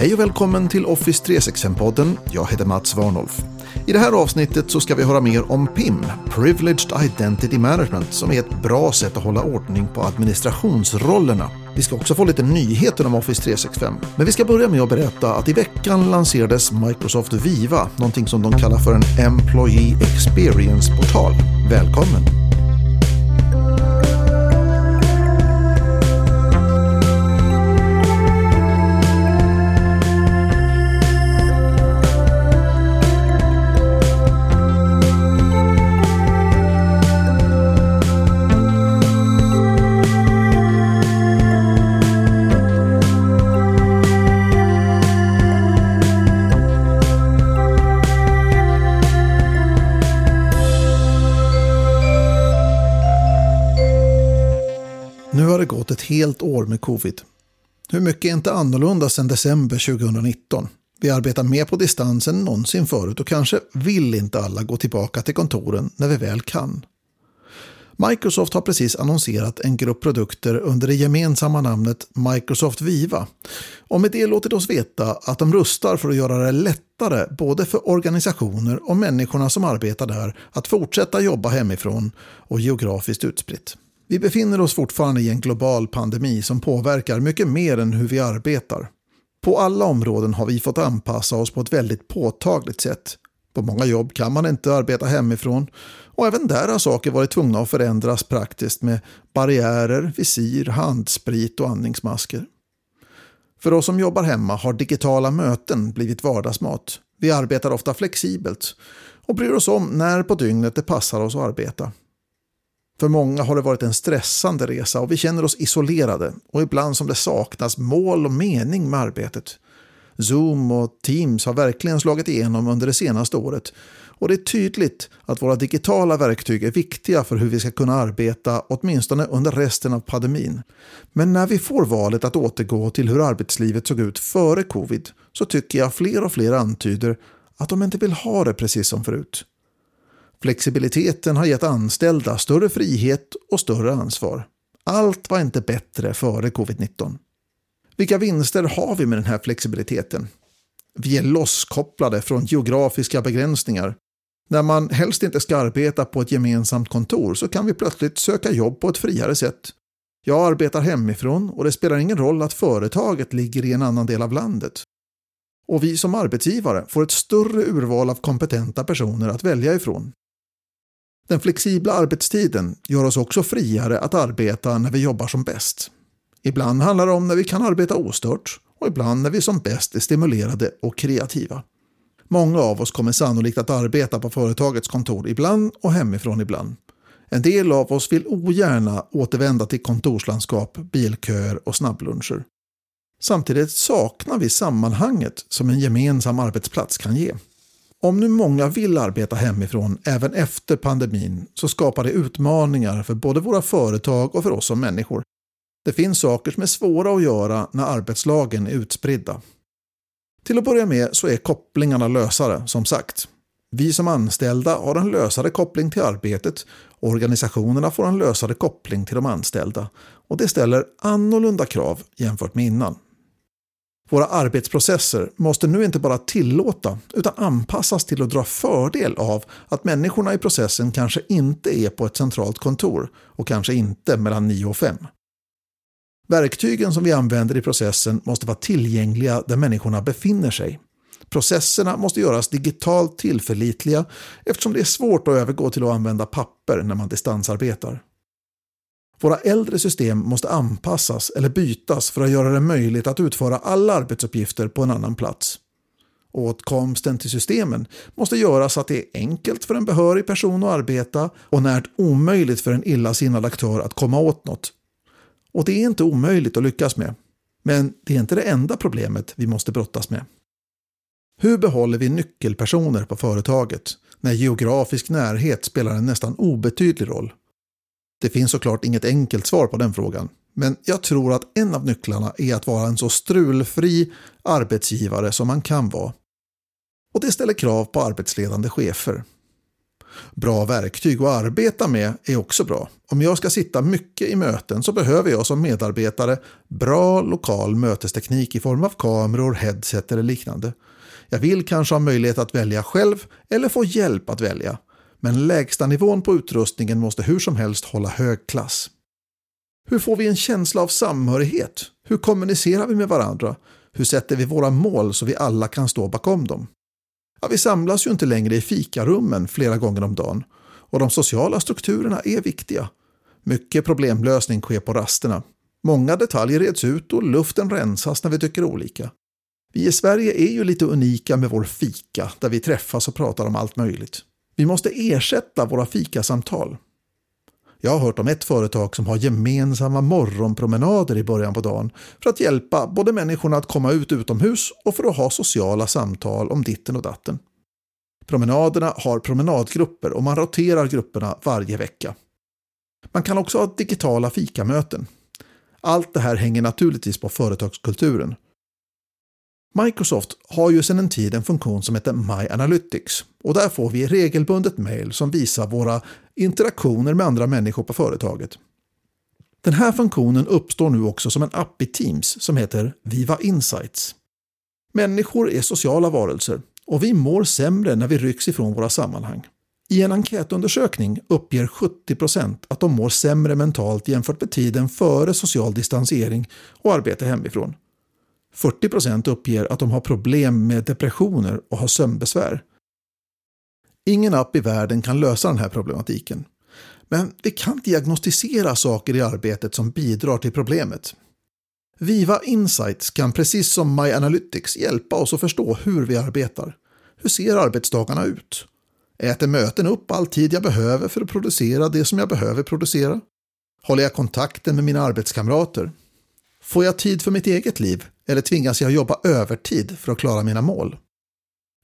Hej och välkommen till Office 365-podden. Jag heter Mats Warnolf. I det här avsnittet så ska vi höra mer om PIM, Privileged Identity Management, som är ett bra sätt att hålla ordning på administrationsrollerna. Vi ska också få lite nyheter om Office 365. Men vi ska börja med att berätta att i veckan lanserades Microsoft Viva, någonting som de kallar för en Employee Experience-portal. Välkommen! Ett helt år med covid. Hur mycket är inte annorlunda sedan december 2019? Vi arbetar mer på distans än någonsin förut och kanske vill inte alla gå tillbaka till kontoren när vi väl kan. Microsoft har precis annonserat en grupp produkter under det gemensamma namnet Microsoft Viva. Och med det låter oss veta att de rustar för att göra det lättare både för organisationer och människorna som arbetar där att fortsätta jobba hemifrån och geografiskt utspritt. Vi befinner oss fortfarande i en global pandemi som påverkar mycket mer än hur vi arbetar. På alla områden har vi fått anpassa oss på ett väldigt påtagligt sätt. På många jobb kan man inte arbeta hemifrån och även där har saker varit tvungna att förändras praktiskt med barriärer, visir, handsprit och andningsmasker. För oss som jobbar hemma har digitala möten blivit vardagsmat. Vi arbetar ofta flexibelt och bryr oss om när på dygnet det passar oss att arbeta. För många har det varit en stressande resa och vi känner oss isolerade och ibland som det saknas mål och mening med arbetet. Zoom och Teams har verkligen slagit igenom under det senaste året och det är tydligt att våra digitala verktyg är viktiga för hur vi ska kunna arbeta åtminstone under resten av pandemin. Men när vi får valet att återgå till hur arbetslivet såg ut före covid så tycker jag fler och fler antyder att de inte vill ha det precis som förut. Flexibiliteten har gett anställda större frihet och större ansvar. Allt var inte bättre före covid-19. Vilka vinster har vi med den här flexibiliteten? Vi är losskopplade från geografiska begränsningar. När man helst inte ska arbeta på ett gemensamt kontor så kan vi plötsligt söka jobb på ett friare sätt. Jag arbetar hemifrån och det spelar ingen roll att företaget ligger i en annan del av landet. Och vi som arbetsgivare får ett större urval av kompetenta personer att välja ifrån. Den flexibla arbetstiden gör oss också friare att arbeta när vi jobbar som bäst. Ibland handlar det om när vi kan arbeta ostört och ibland när vi som bäst är stimulerade och kreativa. Många av oss kommer sannolikt att arbeta på företagets kontor ibland och hemifrån ibland. En del av oss vill ogärna återvända till kontorslandskap, bilköer och snabbluncher. Samtidigt saknar vi sammanhanget som en gemensam arbetsplats kan ge. Om nu många vill arbeta hemifrån även efter pandemin så skapar det utmaningar för både våra företag och för oss som människor. Det finns saker som är svåra att göra när arbetslagen är utspridda. Till att börja med så är kopplingarna lösare, som sagt. Vi som anställda har en lösare koppling till arbetet, organisationerna får en lösare koppling till de anställda och det ställer annorlunda krav jämfört med innan. Våra arbetsprocesser måste nu inte bara tillåta utan anpassas till att dra fördel av att människorna i processen kanske inte är på ett centralt kontor och kanske inte mellan 9 och 5. Verktygen som vi använder i processen måste vara tillgängliga där människorna befinner sig. Processerna måste göras digitalt tillförlitliga eftersom det är svårt att övergå till att använda papper när man distansarbetar. Våra äldre system måste anpassas eller bytas för att göra det möjligt att utföra alla arbetsuppgifter på en annan plats. Åtkomsten till systemen måste göras så att det är enkelt för en behörig person att arbeta och närt omöjligt för en illasinnad aktör att komma åt något. Och det är inte omöjligt att lyckas med. Men det är inte det enda problemet vi måste brottas med. Hur behåller vi nyckelpersoner på företaget när geografisk närhet spelar en nästan obetydlig roll? Det finns såklart inget enkelt svar på den frågan, men jag tror att en av nycklarna är att vara en så strulfri arbetsgivare som man kan vara. Och det ställer krav på arbetsledande chefer. Bra verktyg att arbeta med är också bra. Om jag ska sitta mycket i möten så behöver jag som medarbetare bra lokal mötesteknik i form av kameror, headset eller liknande. Jag vill kanske ha möjlighet att välja själv eller få hjälp att välja. Men lägsta nivån på utrustningen måste hur som helst hålla hög klass. Hur får vi en känsla av samhörighet? Hur kommunicerar vi med varandra? Hur sätter vi våra mål så vi alla kan stå bakom dem? Ja, vi samlas ju inte längre i fikarummen flera gånger om dagen och de sociala strukturerna är viktiga. Mycket problemlösning sker på rasterna. Många detaljer reds ut och luften rensas när vi tycker olika. Vi i Sverige är ju lite unika med vår fika där vi träffas och pratar om allt möjligt. Vi måste ersätta våra fikasamtal. Jag har hört om ett företag som har gemensamma morgonpromenader i början på dagen för att hjälpa både människorna att komma ut utomhus och för att ha sociala samtal om ditten och datten. Promenaderna har promenadgrupper och man roterar grupperna varje vecka. Man kan också ha digitala fikamöten. Allt det här hänger naturligtvis på företagskulturen. Microsoft har ju sedan en tid en funktion som heter My Analytics och där får vi regelbundet mail som visar våra interaktioner med andra människor på företaget. Den här funktionen uppstår nu också som en app i Teams som heter Viva Insights. Människor är sociala varelser och vi mår sämre när vi rycks ifrån våra sammanhang. I en enkätundersökning uppger 70% att de mår sämre mentalt jämfört med tiden före social distansering och arbete hemifrån. 40% uppger att de har problem med depressioner och har sömnbesvär. Ingen app i världen kan lösa den här problematiken. Men vi kan diagnostisera saker i arbetet som bidrar till problemet. Viva Insights kan precis som My Analytics hjälpa oss att förstå hur vi arbetar. Hur ser arbetsdagarna ut? Äter möten upp all tid jag behöver för att producera det som jag behöver producera? Håller jag kontakten med mina arbetskamrater? Får jag tid för mitt eget liv eller tvingas jag jobba övertid för att klara mina mål?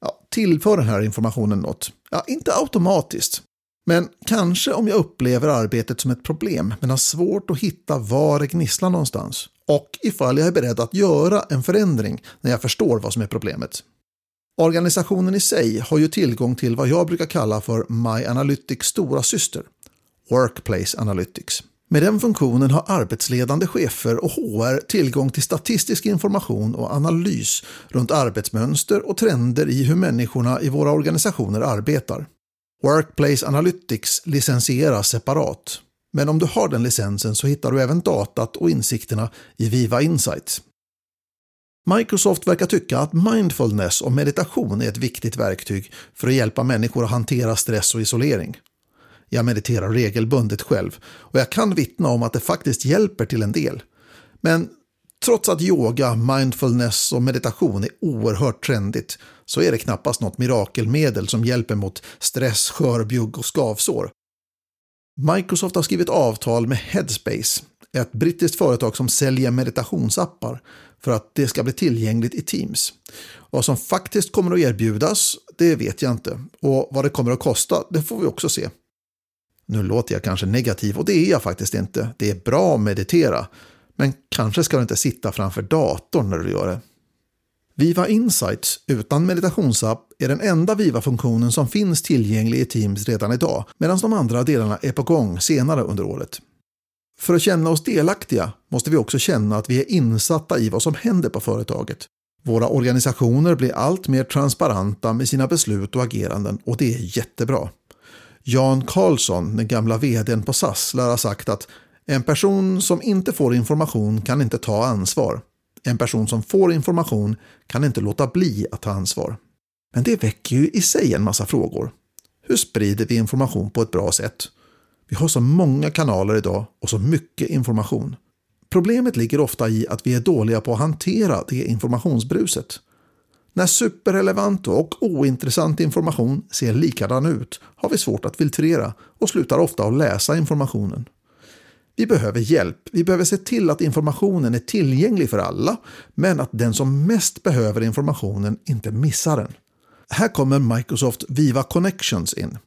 Ja, tillför den här informationen något? Ja, inte automatiskt. Men kanske om jag upplever arbetet som ett problem men har svårt att hitta var det gnisslar någonstans. Och ifall jag är beredd att göra en förändring när jag förstår vad som är problemet. Organisationen i sig har ju tillgång till vad jag brukar kalla för My Analytics stora syster, Workplace Analytics. Med den funktionen har arbetsledande chefer och HR tillgång till statistisk information och analys runt arbetsmönster och trender i hur människorna i våra organisationer arbetar. Workplace Analytics licensieras separat, men om du har den licensen så hittar du även datat och insikterna i Viva Insights. Microsoft verkar tycka att mindfulness och meditation är ett viktigt verktyg för att hjälpa människor att hantera stress och isolering. Jag mediterar regelbundet själv och jag kan vittna om att det faktiskt hjälper till en del. Men trots att yoga, mindfulness och meditation är oerhört trendigt så är det knappast något mirakelmedel som hjälper mot stress, skörbjugg och skavsår. Microsoft har skrivit avtal med Headspace, ett brittiskt företag som säljer meditationsappar för att det ska bli tillgängligt i Teams. Vad som faktiskt kommer att erbjudas, det vet jag inte. Och vad det kommer att kosta, det får vi också se. Nu låter jag kanske negativ och det är jag faktiskt inte. Det är bra att meditera. Men kanske ska du inte sitta framför datorn när du gör det. Viva Insights utan meditationsapp är den enda Viva-funktionen som finns tillgänglig i Teams redan idag, medan de andra delarna är på gång senare under året. För att känna oss delaktiga måste vi också känna att vi är insatta i vad som händer på företaget. Våra organisationer blir allt mer transparenta med sina beslut och ageranden och det är jättebra. Jan Karlsson, den gamla vdn på SAS, lär ha sagt att en person som inte får information kan inte ta ansvar. En person som får information kan inte låta bli att ta ansvar. Men det väcker ju i sig en massa frågor. Hur sprider vi information på ett bra sätt? Vi har så många kanaler idag och så mycket information. Problemet ligger ofta i att vi är dåliga på att hantera det informationsbruset. När superrelevant och ointressant information ser likadan ut har vi svårt att filtrera och slutar ofta att läsa informationen. Vi behöver hjälp. Vi behöver se till att informationen är tillgänglig för alla, men att den som mest behöver informationen inte missar den. Här kommer Microsoft Viva Connections in.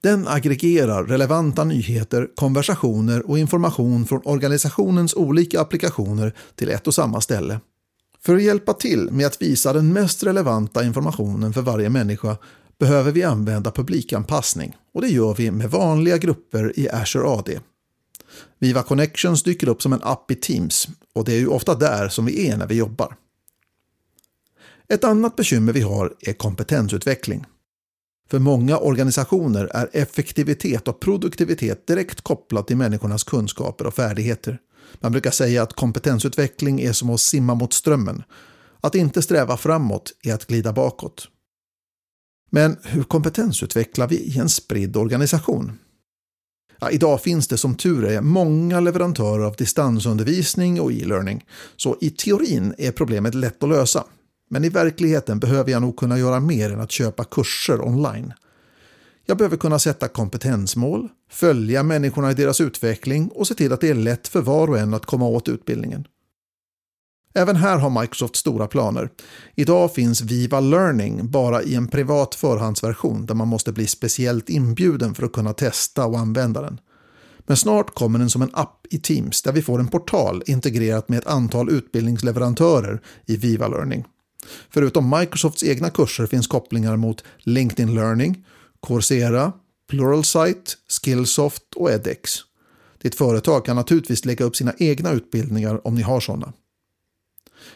Den aggregerar relevanta nyheter, konversationer och information från organisationens olika applikationer till ett och samma ställe. För att hjälpa till med att visa den mest relevanta informationen för varje människa behöver vi använda publikanpassning och det gör vi med vanliga grupper i Azure AD. Viva Connections dyker upp som en app i Teams och det är ju ofta där som vi är när vi jobbar. Ett annat bekymmer vi har är kompetensutveckling. För många organisationer är effektivitet och produktivitet direkt kopplat till människornas kunskaper och färdigheter. Man brukar säga att kompetensutveckling är som att simma mot strömmen. Att inte sträva framåt är att glida bakåt. Men hur kompetensutvecklar vi i en spridd organisation? Ja, idag finns det som tur är många leverantörer av distansundervisning och e-learning, så i teorin är problemet lätt att lösa. Men i verkligheten behöver jag nog kunna göra mer än att köpa kurser online. Jag behöver kunna sätta kompetensmål, följa människorna i deras utveckling och se till att det är lätt för var och en att komma åt utbildningen. Även här har Microsoft stora planer. Idag finns Viva Learning bara i en privat förhandsversion där man måste bli speciellt inbjuden för att kunna testa och använda den. Men snart kommer den som en app i Teams där vi får en portal integrerat med ett antal utbildningsleverantörer i Viva Learning. Förutom Microsofts egna kurser finns kopplingar mot LinkedIn Learning, Coursera, Pluralsight, Skillsoft och edX. Ditt företag kan naturligtvis lägga upp sina egna utbildningar om ni har sådana.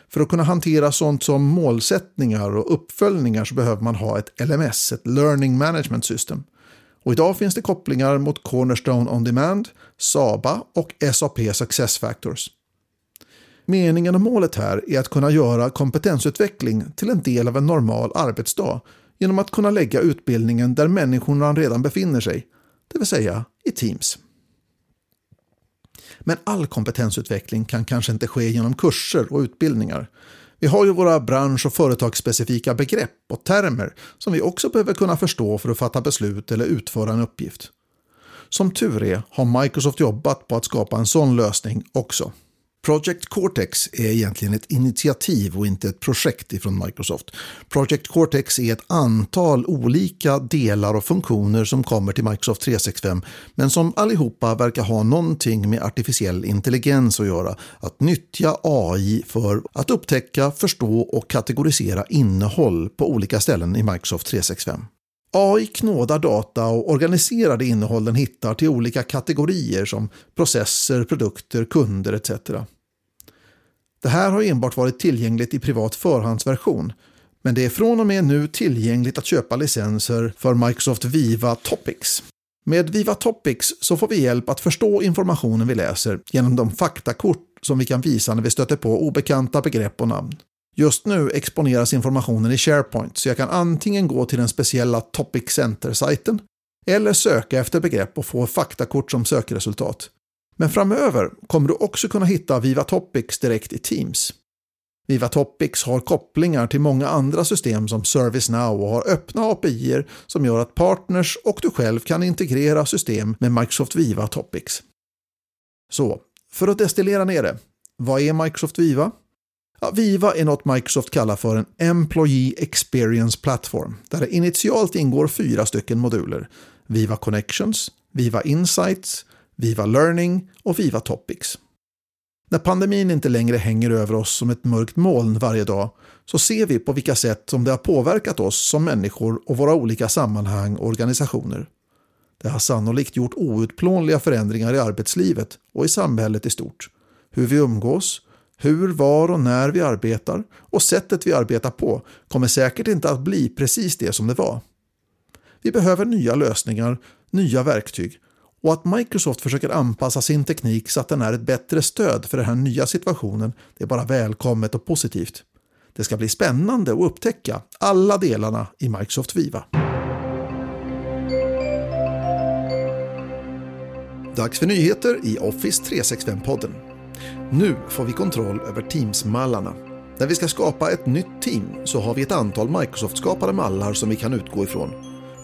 För att kunna hantera sånt som målsättningar och uppföljningar så behöver man ha ett LMS, ett Learning Management System. Och idag finns det kopplingar mot Cornerstone On Demand, Saba och SAP Success Factors. Meningen och målet här är att kunna göra kompetensutveckling till en del av en normal arbetsdag genom att kunna lägga utbildningen där människorna redan befinner sig, det vill säga i Teams. Men all kompetensutveckling kan kanske inte ske genom kurser och utbildningar. Vi har ju våra bransch och företagsspecifika begrepp och termer som vi också behöver kunna förstå för att fatta beslut eller utföra en uppgift. Som tur är har Microsoft jobbat på att skapa en sån lösning också. Project Cortex är egentligen ett initiativ och inte ett projekt ifrån Microsoft. Project Cortex är ett antal olika delar och funktioner som kommer till Microsoft 365 men som allihopa verkar ha någonting med artificiell intelligens att göra. Att nyttja AI för att upptäcka, förstå och kategorisera innehåll på olika ställen i Microsoft 365. AI knådar data och organiserar det innehåll den hittar till olika kategorier som processer, produkter, kunder etc. Det här har enbart varit tillgängligt i privat förhandsversion, men det är från och med nu tillgängligt att köpa licenser för Microsoft Viva Topics. Med Viva Topics så får vi hjälp att förstå informationen vi läser genom de faktakort som vi kan visa när vi stöter på obekanta begrepp och namn. Just nu exponeras informationen i SharePoint så jag kan antingen gå till den speciella Topic Center-sajten eller söka efter begrepp och få faktakort som sökresultat. Men framöver kommer du också kunna hitta Viva Topics direkt i Teams. Viva Topics har kopplingar till många andra system som ServiceNow och har öppna API som gör att partners och du själv kan integrera system med Microsoft Viva Topics. Så, för att destillera ner det, vad är Microsoft Viva? Ja, Viva är något Microsoft kallar för en Employee Experience Platform, där det initialt ingår fyra stycken moduler. Viva Connections, Viva Insights, Viva Learning och Viva Topics. När pandemin inte längre hänger över oss som ett mörkt moln varje dag så ser vi på vilka sätt som det har påverkat oss som människor och våra olika sammanhang och organisationer. Det har sannolikt gjort outplånliga förändringar i arbetslivet och i samhället i stort. Hur vi umgås, hur, var och när vi arbetar och sättet vi arbetar på kommer säkert inte att bli precis det som det var. Vi behöver nya lösningar, nya verktyg och att Microsoft försöker anpassa sin teknik så att den är ett bättre stöd för den här nya situationen det är bara välkommet och positivt. Det ska bli spännande att upptäcka alla delarna i Microsoft Viva. Dags för nyheter i Office 365-podden. Nu får vi kontroll över Teams-mallarna. När vi ska skapa ett nytt team så har vi ett antal Microsoft-skapade mallar som vi kan utgå ifrån.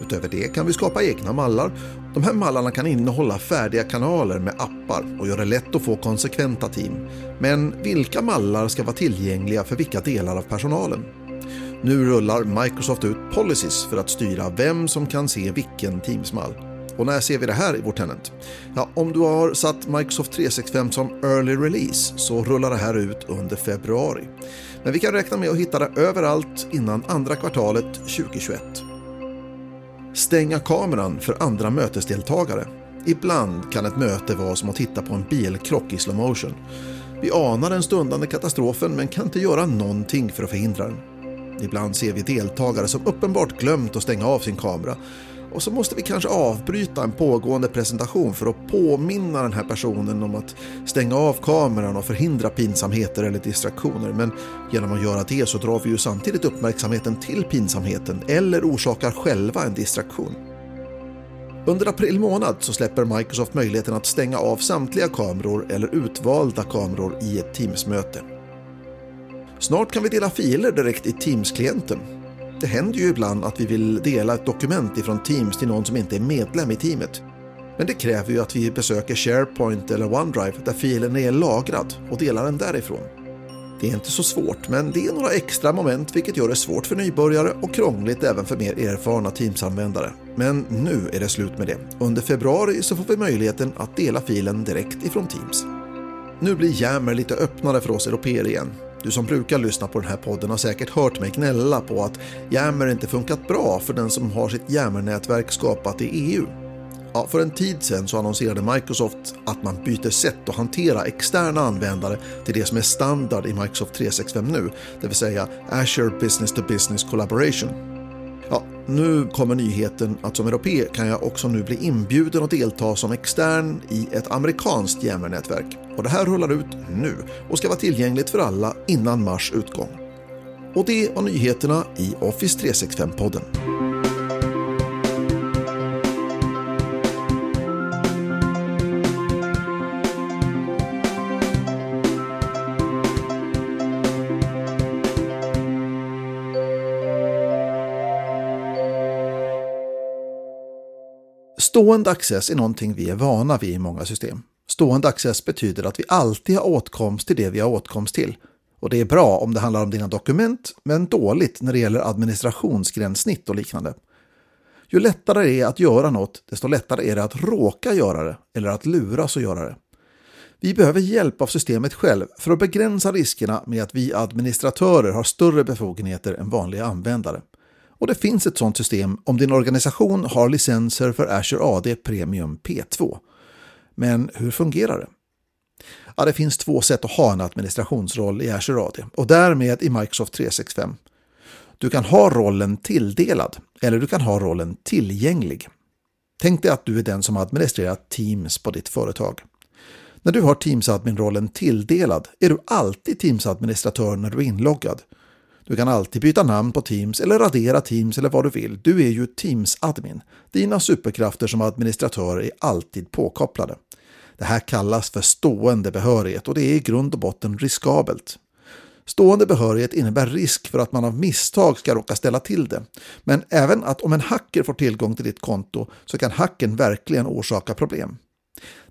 Utöver det kan vi skapa egna mallar. De här mallarna kan innehålla färdiga kanaler med appar och göra det lätt att få konsekventa team. Men vilka mallar ska vara tillgängliga för vilka delar av personalen? Nu rullar Microsoft ut policies för att styra vem som kan se vilken Teams-mall. Och när ser vi det här i vår tenant? Ja, om du har satt Microsoft 365 som early release så rullar det här ut under februari. Men vi kan räkna med att hitta det överallt innan andra kvartalet 2021. stänga kameran för andra mötesdeltagare. Ibland kan ett möte vara som att titta på en bilkrock i slow motion. Vi anar den stundande katastrofen men kan inte göra någonting för att förhindra den. Ibland ser vi deltagare som uppenbart glömt att stänga av sin kamera och så måste vi kanske avbryta en pågående presentation för att påminna den här personen om att stänga av kameran och förhindra pinsamheter eller distraktioner. Men genom att göra det så drar vi ju samtidigt uppmärksamheten till pinsamheten eller orsakar själva en distraktion. Under april månad så släpper Microsoft möjligheten att stänga av samtliga kameror eller utvalda kameror i ett Teams-möte. Snart kan vi dela filer direkt i Teams-klienten det händer ju ibland att vi vill dela ett dokument ifrån Teams till någon som inte är medlem i teamet. Men det kräver ju att vi besöker SharePoint eller OneDrive där filen är lagrad och delar den därifrån. Det är inte så svårt, men det är några extra moment vilket gör det svårt för nybörjare och krångligt även för mer erfarna Teams-användare. Men nu är det slut med det. Under februari så får vi möjligheten att dela filen direkt ifrån Teams. Nu blir Jammer lite öppnare för oss europeer igen du som brukar lyssna på den här podden har säkert hört mig gnälla på att Yammer inte funkat bra för den som har sitt Yammer-nätverk skapat i EU. Ja, för en tid sedan så annonserade Microsoft att man byter sätt att hantera externa användare till det som är standard i Microsoft 365 nu, det vill säga Azure Business to Business Collaboration. Nu kommer nyheten att som europé kan jag också nu bli inbjuden att delta som extern i ett amerikanskt järnvägsnätverk. Och det här rullar ut nu och ska vara tillgängligt för alla innan mars utgång. Och det var nyheterna i Office 365-podden. Stående access är någonting vi är vana vid i många system. Stående access betyder att vi alltid har åtkomst till det vi har åtkomst till. Och det är bra om det handlar om dina dokument, men dåligt när det gäller administrationsgränssnitt och liknande. Ju lättare det är att göra något, desto lättare är det att råka göra det eller att luras att göra det. Vi behöver hjälp av systemet själv för att begränsa riskerna med att vi administratörer har större befogenheter än vanliga användare. Och det finns ett sådant system om din organisation har licenser för Azure AD Premium P2. Men hur fungerar det? Ja, det finns två sätt att ha en administrationsroll i Azure AD och därmed i Microsoft 365. Du kan ha rollen tilldelad eller du kan ha rollen tillgänglig. Tänk dig att du är den som administrerar Teams på ditt företag. När du har Teams-admin-rollen tilldelad är du alltid Teams-administratör när du är inloggad du kan alltid byta namn på Teams eller radera Teams eller vad du vill. Du är ju Teams-admin. Dina superkrafter som administratör är alltid påkopplade. Det här kallas för stående behörighet och det är i grund och botten riskabelt. Stående behörighet innebär risk för att man av misstag ska råka ställa till det. Men även att om en hacker får tillgång till ditt konto så kan hacken verkligen orsaka problem.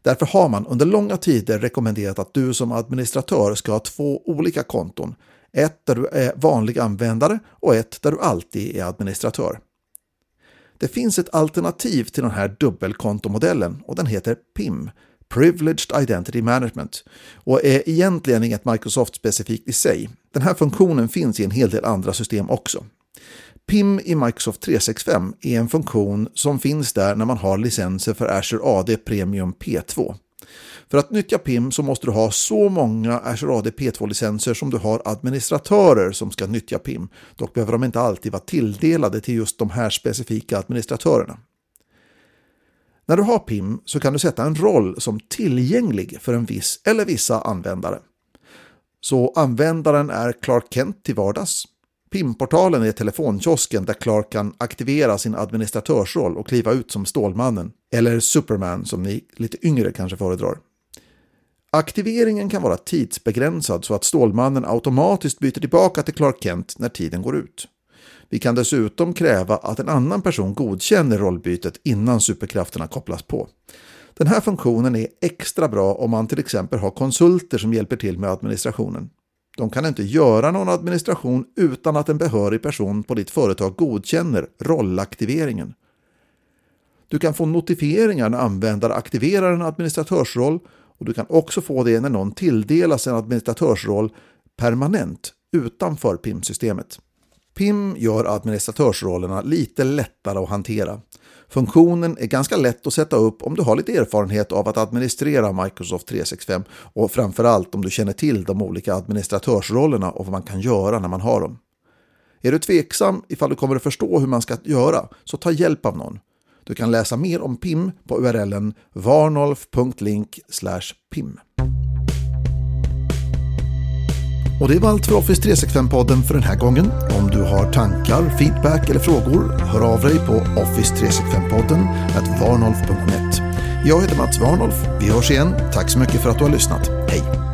Därför har man under långa tider rekommenderat att du som administratör ska ha två olika konton. Ett där du är vanlig användare och ett där du alltid är administratör. Det finns ett alternativ till den här dubbelkontomodellen och den heter PIM, Privileged Identity Management och är egentligen inget Microsoft-specifikt i sig. Den här funktionen finns i en hel del andra system också. PIM i Microsoft 365 är en funktion som finns där när man har licenser för Azure AD Premium P2. För att nyttja PIM så måste du ha så många Azure AD P2-licenser som du har administratörer som ska nyttja PIM. Dock behöver de inte alltid vara tilldelade till just de här specifika administratörerna. När du har PIM så kan du sätta en roll som tillgänglig för en viss eller vissa användare. Så användaren är Clark Kent till vardags. PIM-portalen är telefonkiosken där Clark kan aktivera sin administratörsroll och kliva ut som Stålmannen, eller Superman som ni lite yngre kanske föredrar. Aktiveringen kan vara tidsbegränsad så att Stålmannen automatiskt byter tillbaka till Clark Kent när tiden går ut. Vi kan dessutom kräva att en annan person godkänner rollbytet innan superkrafterna kopplas på. Den här funktionen är extra bra om man till exempel har konsulter som hjälper till med administrationen. De kan inte göra någon administration utan att en behörig person på ditt företag godkänner rollaktiveringen. Du kan få notifieringar när användare aktiverar en administratörsroll och du kan också få det när någon tilldelas en administratörsroll permanent utanför PIM-systemet. PIM gör administratörsrollerna lite lättare att hantera. Funktionen är ganska lätt att sätta upp om du har lite erfarenhet av att administrera Microsoft 365 och framförallt om du känner till de olika administratörsrollerna och vad man kan göra när man har dem. Är du tveksam ifall du kommer att förstå hur man ska göra så ta hjälp av någon. Du kan läsa mer om PIM på urlen varnolf.link pim. Och det var allt för Office 365-podden för den här gången. Om du har tankar, feedback eller frågor, hör av dig på office365-podden varnolf.net. Jag heter Mats Warnolf. Vi hörs igen. Tack så mycket för att du har lyssnat. Hej!